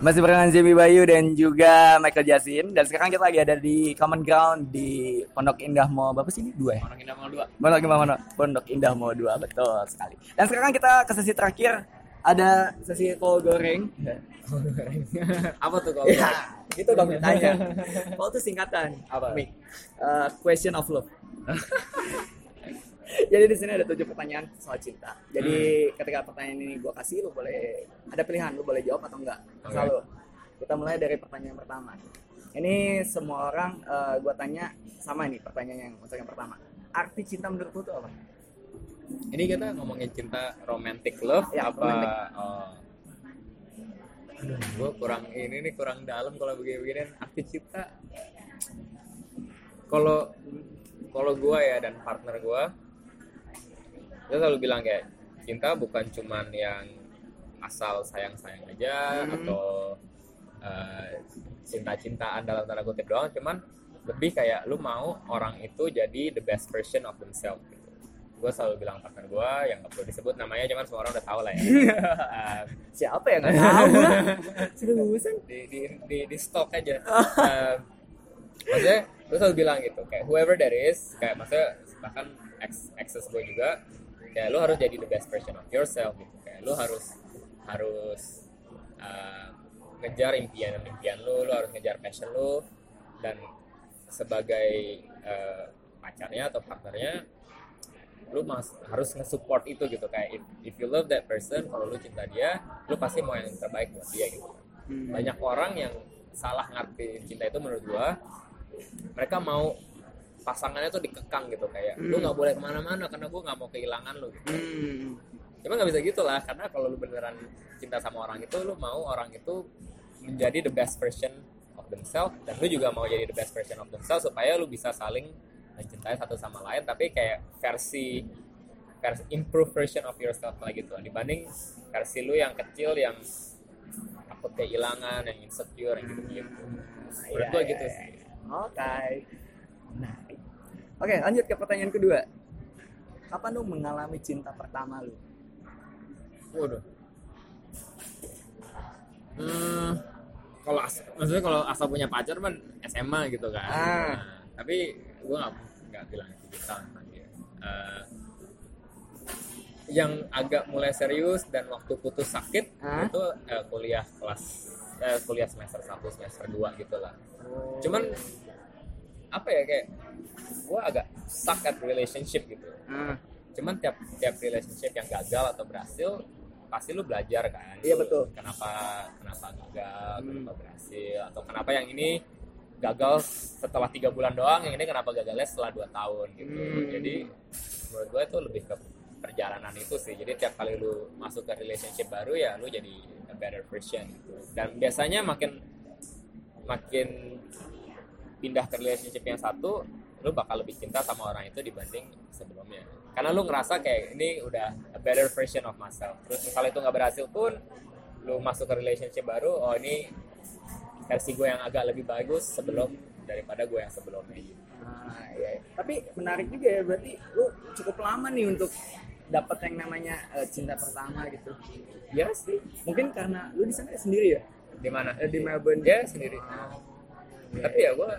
Masih barengan Jamie Bayu dan juga Michael Jasin. Dan sekarang kita lagi ada di Common Ground di Pondok Indah Mall. Berapa sih ini? Dua ya? Pondok Indah Mall 2 Pondok Indah Mall, Pondok Indah Mall 2, betul sekali. Dan sekarang kita ke sesi terakhir. Ada sesi kol goreng. Apa tuh kalau Ya, gitu dong tanya. Kol itu singkatan. Apa? Mik. Eh, question of love Jadi di sini ada tujuh pertanyaan soal cinta. Jadi ketika pertanyaan ini gue kasih, lu boleh ada pilihan, lu boleh jawab atau enggak. Selalu. Kita mulai dari pertanyaan pertama. Ini semua orang gue tanya sama ini pertanyaan yang untuk yang pertama. Arti cinta menurut lu itu apa? Ini kita ngomongin cinta romantic love Ya, apa romantic. oh. Aduh, gue kurang ini nih kurang dalam kalau begini-begini arti cinta. Kalau kalau gue ya dan partner gue, kita selalu bilang kayak cinta bukan cuman yang asal sayang-sayang aja Hmm. atau eh, cinta-cintaan dalam tanda kutip doang, cuman lebih kayak lu mau orang itu jadi the best version of themselves gitu. Gue selalu bilang partner gue yang gak perlu disebut namanya, cuman semua orang udah tahu lah ya. Eh, Siapa yang nggak tahu? Seriusan? di di di, di stok aja. Eh, maksudnya gue selalu bilang gitu kayak whoever that is kayak maksudnya bahkan ex exes gue juga kayak lu harus jadi the best version of yourself gitu. Kayak lu harus harus eh, ngejar impian impian lu lu harus ngejar passion lu dan sebagai eh, pacarnya atau partnernya lu mas harus nge-support itu gitu. Kayak if, if you love that person kalau lu cinta dia lu pasti mau yang terbaik buat dia gitu. Hmm. banyak orang yang salah ngerti cinta itu menurut gua mereka mau pasangannya tuh dikekang gitu kayak lu nggak boleh ke mana-mana karena gua nggak mau kehilangan lu gitu. Hmm. cuma nggak bisa gitu lah karena kalau lu beneran cinta sama orang itu lu mau orang itu menjadi the best version of themselves dan lu juga mau jadi the best version of themselves supaya lu bisa saling mencintai satu sama lain tapi kayak versi versi improve version of yourself lah gitu dibanding versi lu yang kecil yang takut kehilangan yang insecure yang gitu gitu menurut Iya, iya, gitu iya. sih Oke. Nah, oke lanjut ke pertanyaan kedua. Kapan lu mengalami cinta pertama lu? Waduh. Hmm, kalau as- maksudnya kalau asal punya pacar kan SMA gitu kan. Ah. Nah, tapi gue nggak nggak bilang lagi. ya. Eh, yang agak mulai serius dan waktu putus sakit Ah. itu eh, kuliah kelas eh, kuliah semester 1 semester 2 gitu lah. Cuman apa ya kayak gue agak stuck at relationship gitu Ah, cuman tiap tiap relationship yang gagal atau berhasil pasti lu belajar kan Iya, betul. kenapa kenapa gagal Hmm. kenapa berhasil atau kenapa yang ini gagal setelah tiga bulan doang yang ini kenapa gagalnya setelah dua tahun gitu Hmm. jadi menurut gue itu lebih ke perjalanan itu sih jadi tiap kali lu masuk ke relationship baru ya lu jadi a better version gitu dan biasanya makin makin pindah ke relationship yang satu lu bakal lebih cinta sama orang itu dibanding sebelumnya. Karena lu ngerasa kayak ini udah a better version of myself. Terus misalnya itu nggak berhasil pun lu masuk ke relationship baru oh ini versi gue yang agak lebih bagus sebelum daripada gue yang sebelumnya gitu. Ah, iya. Tapi menarik juga ya, berarti lu cukup lama nih untuk dapat yang namanya eh, cinta pertama gitu. ya sih. Mungkin karena lu di sana sendiri ya, di mana? Eh, di Melbourne. dia sendiri tapi ya gue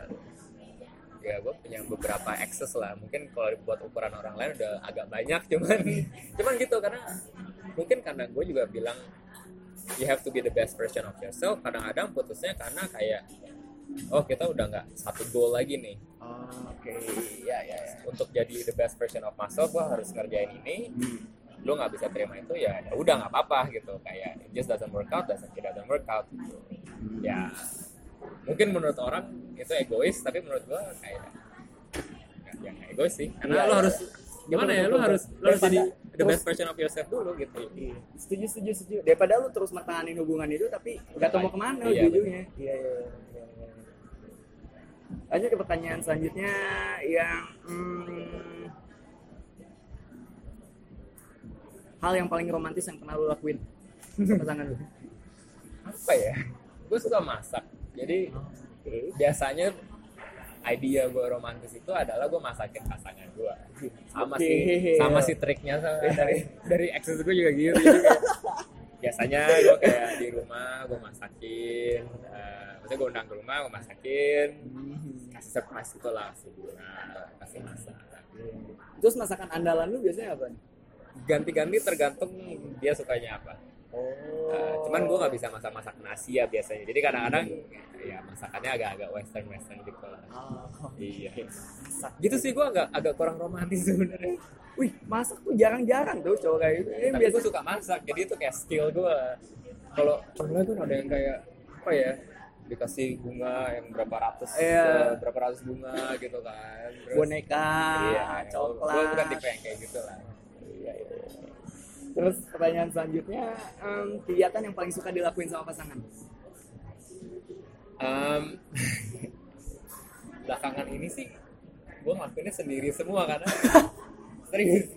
ya gue punya beberapa access lah. Mungkin kalau buat ukuran orang lain udah agak banyak cuman cuman gitu karena mungkin karena gue juga bilang you have to be the best version of yourself. Kadang-kadang putusnya karena kayak oh kita udah nggak satu goal lagi nih. Oh, Oke, ya ya ya. untuk jadi the best version of myself gue harus ngerjain ini. Lu nggak bisa terima itu ya ya udah nggak apa-apa gitu. Kayak it just doesn't work out doesn't it doesn't work out gitu. ya mungkin menurut orang itu egois tapi menurut gua kayak nggak ya egois sih karena Iya, lu iya. harus gimana ya lu betul, harus lu harus jadi the best version of yourself dulu gitu Iya. Setuju, setuju, setuju. Daripada lu terus mertahanin hubungan itu tapi nggak tahu mau ke mana Iya, ujung-ujungnya. Iya, iya, iya, iya. Lanjut ke pertanyaan selanjutnya yang hmm, hal yang paling romantis yang pernah lu lakuin pasangan lu. apa ya gue suka masak jadi biasanya idea gue romantis itu adalah gue masakin pasangan gue sama Oke. sih sama si triknya sama dari dari eksis gue juga gitu Jadi kayak, biasanya gue kayak di rumah gue masakin uh, maksudnya gue undang ke rumah gue masakin kasih surprise gitu lah kasih bunga kasih masak Terus masakan andalan lu biasanya apa? nih? ganti-ganti tergantung dia sukanya apa Oh. Uh, cuman gue nggak bisa masak-masak nasi ya biasanya jadi kadang-kadang ya masakannya agak-agak western western gitu lah Oh. iya Masak. gitu sih gue agak agak kurang romantis sebenarnya Wih, masak tuh jarang-jarang tuh cowok kayak gitu. Ini tapi biasa gue suka masak jadi itu kayak skill gue kalau pernah tuh ada yang kayak apa ya dikasih bunga yang berapa ratus Iya. eh, berapa ratus bunga gitu kan Terus- boneka, iya coklat. gue bukan tipe yang kayak gitu lah Iya, iya, iya. Terus pertanyaan selanjutnya, em, kegiatan yang paling suka dilakuin sama pasangan? Em, belakangan ini sih gue ngelakuinnya sendiri semua karena serius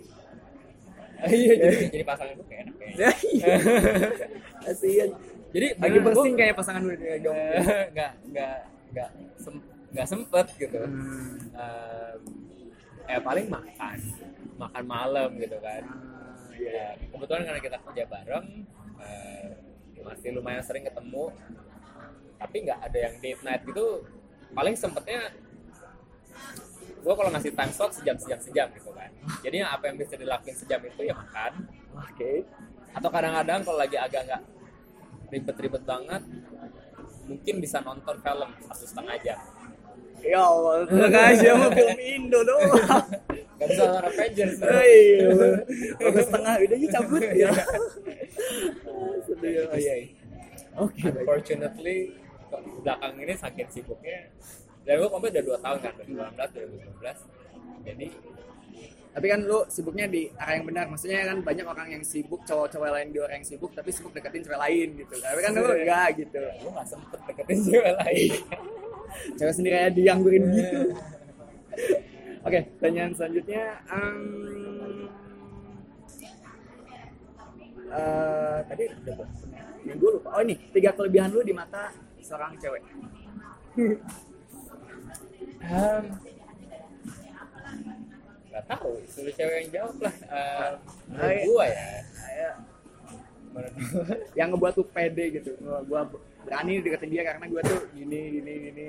iya jadi jadi pasangan gue kayak enak kayaknya Iya. Kasian. jadi Lagi bersing gua- kayak pasangan lu kayak dong. nggak nggak nggak sem- nggak sempet gitu Hmm. Em, eh paling makan makan malam gitu kan Ah, iya. ya, kebetulan karena kita kerja bareng eh, masih lumayan sering ketemu tapi nggak ada yang date night gitu paling sempetnya gue kalau ngasih time slot sejam sejam sejam gitu kan jadi apa yang bisa dilakuin sejam itu ya makan Oke. atau kadang-kadang kalau lagi agak nggak ribet-ribet banget mungkin bisa nonton film satu setengah jam Ya Allah, tenang aja mau film Indo doang. nggak bisa nonton Avengers Iya. Bagus setengah udah aja cabut ya. Sedih. Oh, iya. iya. Oke. Unfortunately belakang ini saking sibuknya dan gue kompet udah 2 tahun kan 2019 2019 jadi Tapi kan lu sibuknya di arah yang benar. Maksudnya kan banyak orang yang sibuk, cowok-cowok lain di orang yang sibuk, tapi sibuk deketin cewek lain gitu. Tapi kan lu enggak gitu. gue gak sempet deketin cewek lain Cewek sendiri aja dianggurin gitu. Oke, pertanyaan selanjutnya. em, eh, tadi udah yang gue lupa. Oh ini tiga kelebihan lu di mata seorang cewek. um, gak tahu suruh cewek yang jawab lah um, menurut Ayo. gue ya yang ngebuat lu pede gitu. Gua, gua berani deketin dia karena gua tuh gini gini gini.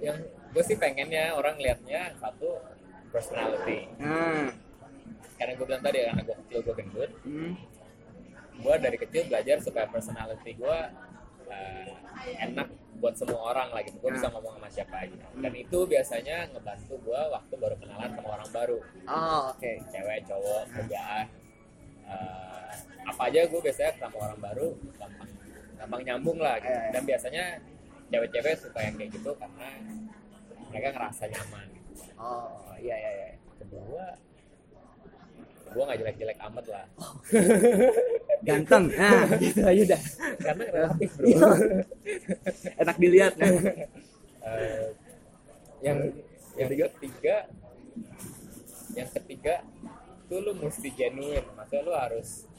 Yang gue sih pengennya orang liatnya satu personality Nah, karena gue bilang tadi karena gue kecil gue gendut hmm. gue dari kecil belajar supaya personality gue uh, enak buat semua orang lah gitu gue bisa ngomong sama siapa aja dan itu biasanya ngebantu gue waktu baru kenalan sama orang baru Oh oke. cewek cowok kerjaan uh, apa aja gue biasanya sama orang baru gampang gampang nyambung lah gitu. Iya. dan biasanya cewek-cewek suka yang kayak gitu karena mereka ngerasa nyaman gitu. Oh iya iya iya. kedua gue nggak jelek-jelek amat lah Ganteng. Nah, gitu aja dah. karena relatif bro Iya. Enak dilihat ya. Eh, yang yang ketiga yang ketiga tuh lu mesti genuine maksudnya lu harus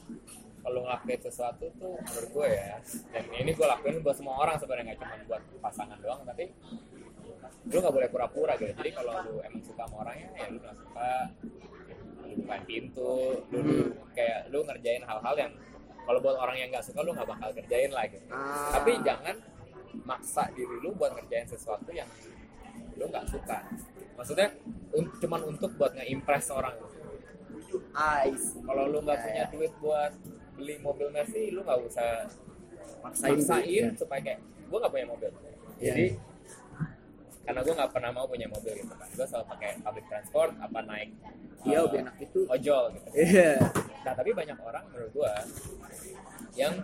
kalau ngelakuin sesuatu tuh menurut gue ya dan ini gue lakuin buat semua orang sebenarnya nggak cuma buat pasangan doang tapi lu nggak boleh pura-pura gitu jadi kalau lu emang suka sama orangnya ya lu nggak suka lu bukain pintu lu, lu kayak lu ngerjain hal-hal yang kalau buat orang yang nggak suka lu nggak bakal kerjain lah gitu Ah. tapi jangan maksa diri lu buat ngerjain sesuatu yang lu nggak suka maksudnya un- cuman untuk buat nge-impress orang Ice. kalau lu nggak Ya, punya ya. duit buat beli mobil Mercy lu nggak usah Maksain. maksain Ya. supaya kayak gue nggak punya mobil Iya. jadi karena gue nggak pernah mau punya mobil gitu kan gue selalu pakai public transport apa naik Iya, lebih enak itu. ojol gitu Iya. nah tapi banyak orang menurut gue yang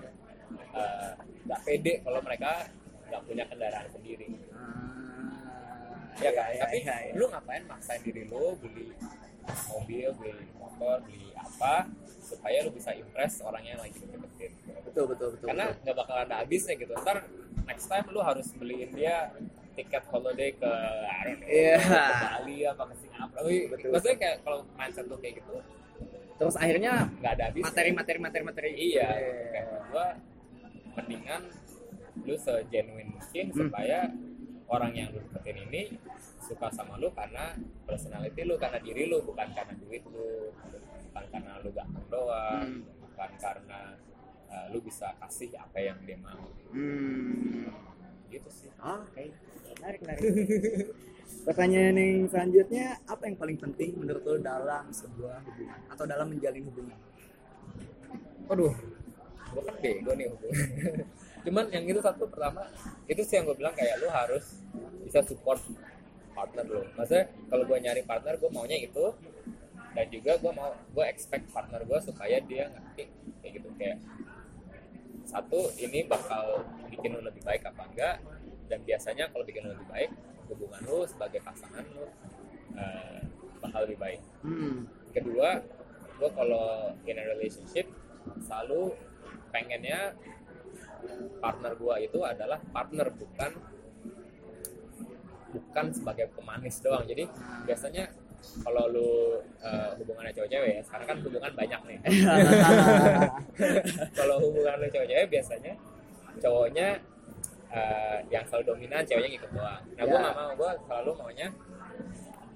eh, nggak pede kalau mereka nggak punya kendaraan sendiri Ah, ya kan iya, tapi iya, iya. lu ngapain maksain diri lu beli mobil beli motor beli apa supaya lu bisa impress orang yang lagi deketin betul betul betul. karena betul. nggak bakal ada habisnya gitu ntar next time lu harus beliin dia tiket holiday ke I don't know, Iya. ke Bali apa ke Singapura Wih, Betul, maksudnya kayak kalau mindset lu kayak gitu terus akhirnya nggak ada habis materi materi materi materi iya kayak gua mendingan lu segenuine mungkin Hmm. supaya orang yang lu deketin ini suka sama lu karena personality lu karena diri lu bukan karena duit lu bukan karena lu ganteng doang Hmm. bukan karena uh, lu bisa kasih apa yang dia mau Hmm. gitu sih Oke, menarik menarik. Pertanyaan yang selanjutnya, apa yang paling penting menurut lo dalam sebuah hubungan atau dalam menjalin hubungan? Waduh, gue kan bego nih hubungan. Cuman yang itu satu pertama, itu sih yang gue bilang kayak lu harus bisa support partner lo. Maksudnya kalau gue nyari partner, gue maunya itu dan juga gue mau gue expect partner gue supaya dia ngerti kayak gitu kayak satu ini bakal bikin lu lebih baik apa enggak dan biasanya kalau bikin lu lebih baik hubungan lu sebagai pasangan lu eh, bakal lebih baik Hmm. kedua gue kalau in a relationship selalu pengennya partner gue itu adalah partner bukan bukan sebagai pemanis doang. Jadi biasanya kalau lu uh, hubungannya cowok-cewek ya sekarang kan hubungan banyak nih. Kalau hubungan lu cowok-cewek biasanya cowoknya uh, yang selalu dominan ceweknya ngikut doang nah gue Ya. nggak mau. Gue selalu maunya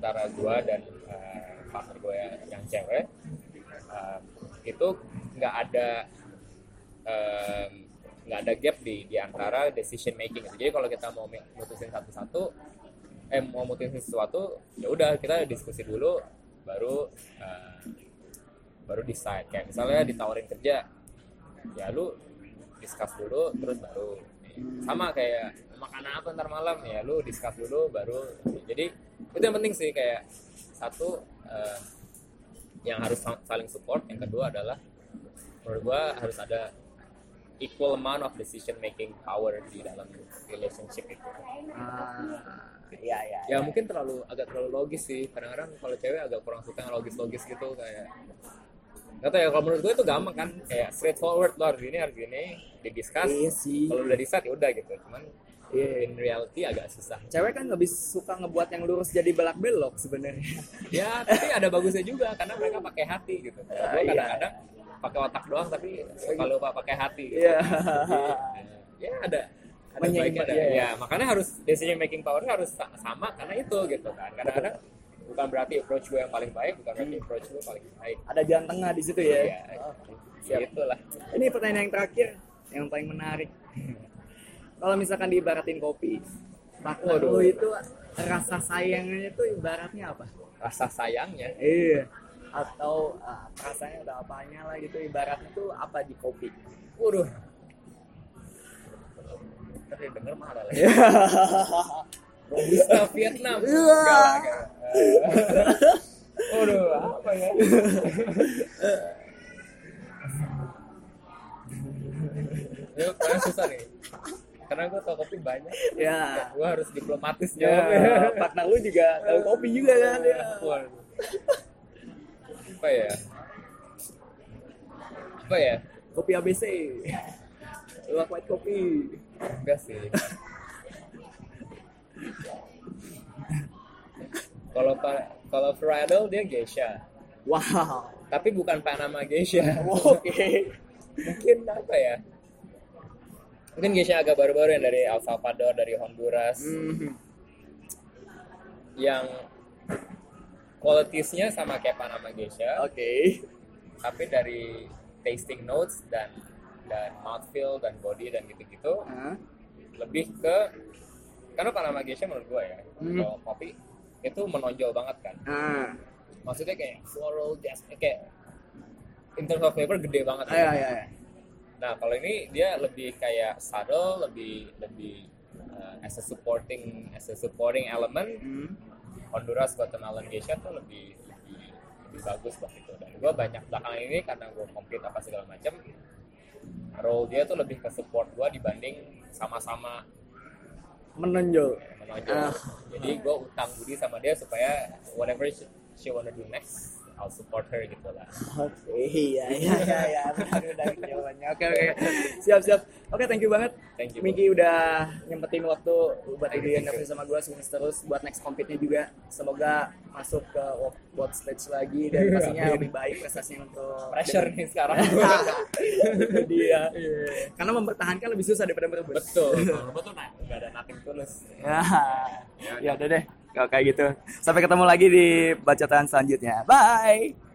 antara gue dan uh, partner gue yang cewek uh, itu nggak ada um, nggak ada gap di di antara decision making gitu. jadi kalau kita mau mutusin satu-satu eh mau mutusin sesuatu ya udah kita diskusi dulu baru uh, baru decide. Kayak misalnya ditawarin kerja ya lu discuss dulu terus baru. Sama kayak makan apa ntar malam? Ya lu discuss dulu baru. Jadi itu yang penting sih kayak satu eh, yang harus sa- saling support yang kedua adalah menurut gua harus ada equal amount of decision making power di dalam relationship itu. Ah, iya iya. ya mungkin terlalu agak terlalu logis sih. Kadang-kadang kalau cewek agak kurang suka yang logis-logis gitu kayak Gak tau ya kalau menurut gue itu gampang kan? Kayak straightforward lo harus gini harus gini didiskus Iya kalau udah decide ya udah gitu. Cuman Iya. in reality agak susah Cewek kan lebih suka ngebuat yang lurus jadi belak belok sebenarnya. ya tapi ada bagusnya juga karena mereka pakai hati gitu gue iya. kadang-kadang pakai otak doang tapi kalau pak pakai hati gitu. Jadi, ya ada ada baiknya ada iya, ya makanya harus decision making power harus sa- sama karena itu gitu kan kadang-kadang bukan berarti approach gue yang paling baik bukan berarti approach gue paling baik Ada jalan tengah di situ ya. Iya. Oke, siap. itulah Ini pertanyaan yang terakhir yang paling menarik. Kalau misalkan diibaratin kopi, partner Waduh. lo itu rasa sayangnya itu ibaratnya apa? rasa sayangnya Iya. Atau ah, rasanya ada apanya lah gitu ibaratnya tuh apa di kopi? waduh tadi denger mahal lah. Robusta Vietnam Iya. Enggak enggak. waduh apa ya kayaknya susah nih karena gue tau kopi banyak ya. gue harus diplomatis Ya, partner lu juga tahu kopi juga kan ya. Apa ya apa ya Kopi ABC. Luwak white kopi. enggak sih kalau kalau Bridal dia geisha Wow. tapi bukan Panama geisha Oke. mungkin apa ya mungkin geisha agak baru-baru yang dari El Salvador dari Honduras Hmm. yang qualitiesnya sama kayak Panama geisha Oke. tapi dari tasting notes dan dan mouthfeel dan body dan gitu-gitu Hah? lebih ke karena Panama geisha menurut gue ya Hmm. kalau kopi itu menonjol banget kan Ah. maksudnya kayak floral jazz kayak in terms of flavor gede banget Ayo, ayo, ayo. Nah kalau ini dia lebih kayak subtle lebih lebih uh, as a supporting as a supporting element Hmm. Honduras Guatemalan geisha tuh lebih lebih lebih bagus lah itu dan gue banyak belakangan ini karena gue compete apa segala macam role dia tuh lebih ke support gue dibanding sama-sama Menonjol. menonjol Ah. jadi gue utang budi sama dia supaya whatever she, she wanna do next I'll support her gitu lah Oke, iya, iya, iya, iya. Benar, benar jawabannya. Oke, oke. Siap, siap. Oke, thank you banget. Thank you, Miki udah nyempetin waktu buat you. interview sama gue sukses terus buat next compete-nya juga. Semoga masuk ke world, stage lagi dan pastinya lebih baik prestasinya untuk pressure nih sekarang Itu dia. Karena mempertahankan lebih susah daripada merebut. betul betul nah nggak ada nothing tulus Ya, ya udah deh. Kayak gitu. Sampai ketemu lagi di bacaan selanjutnya. Bye.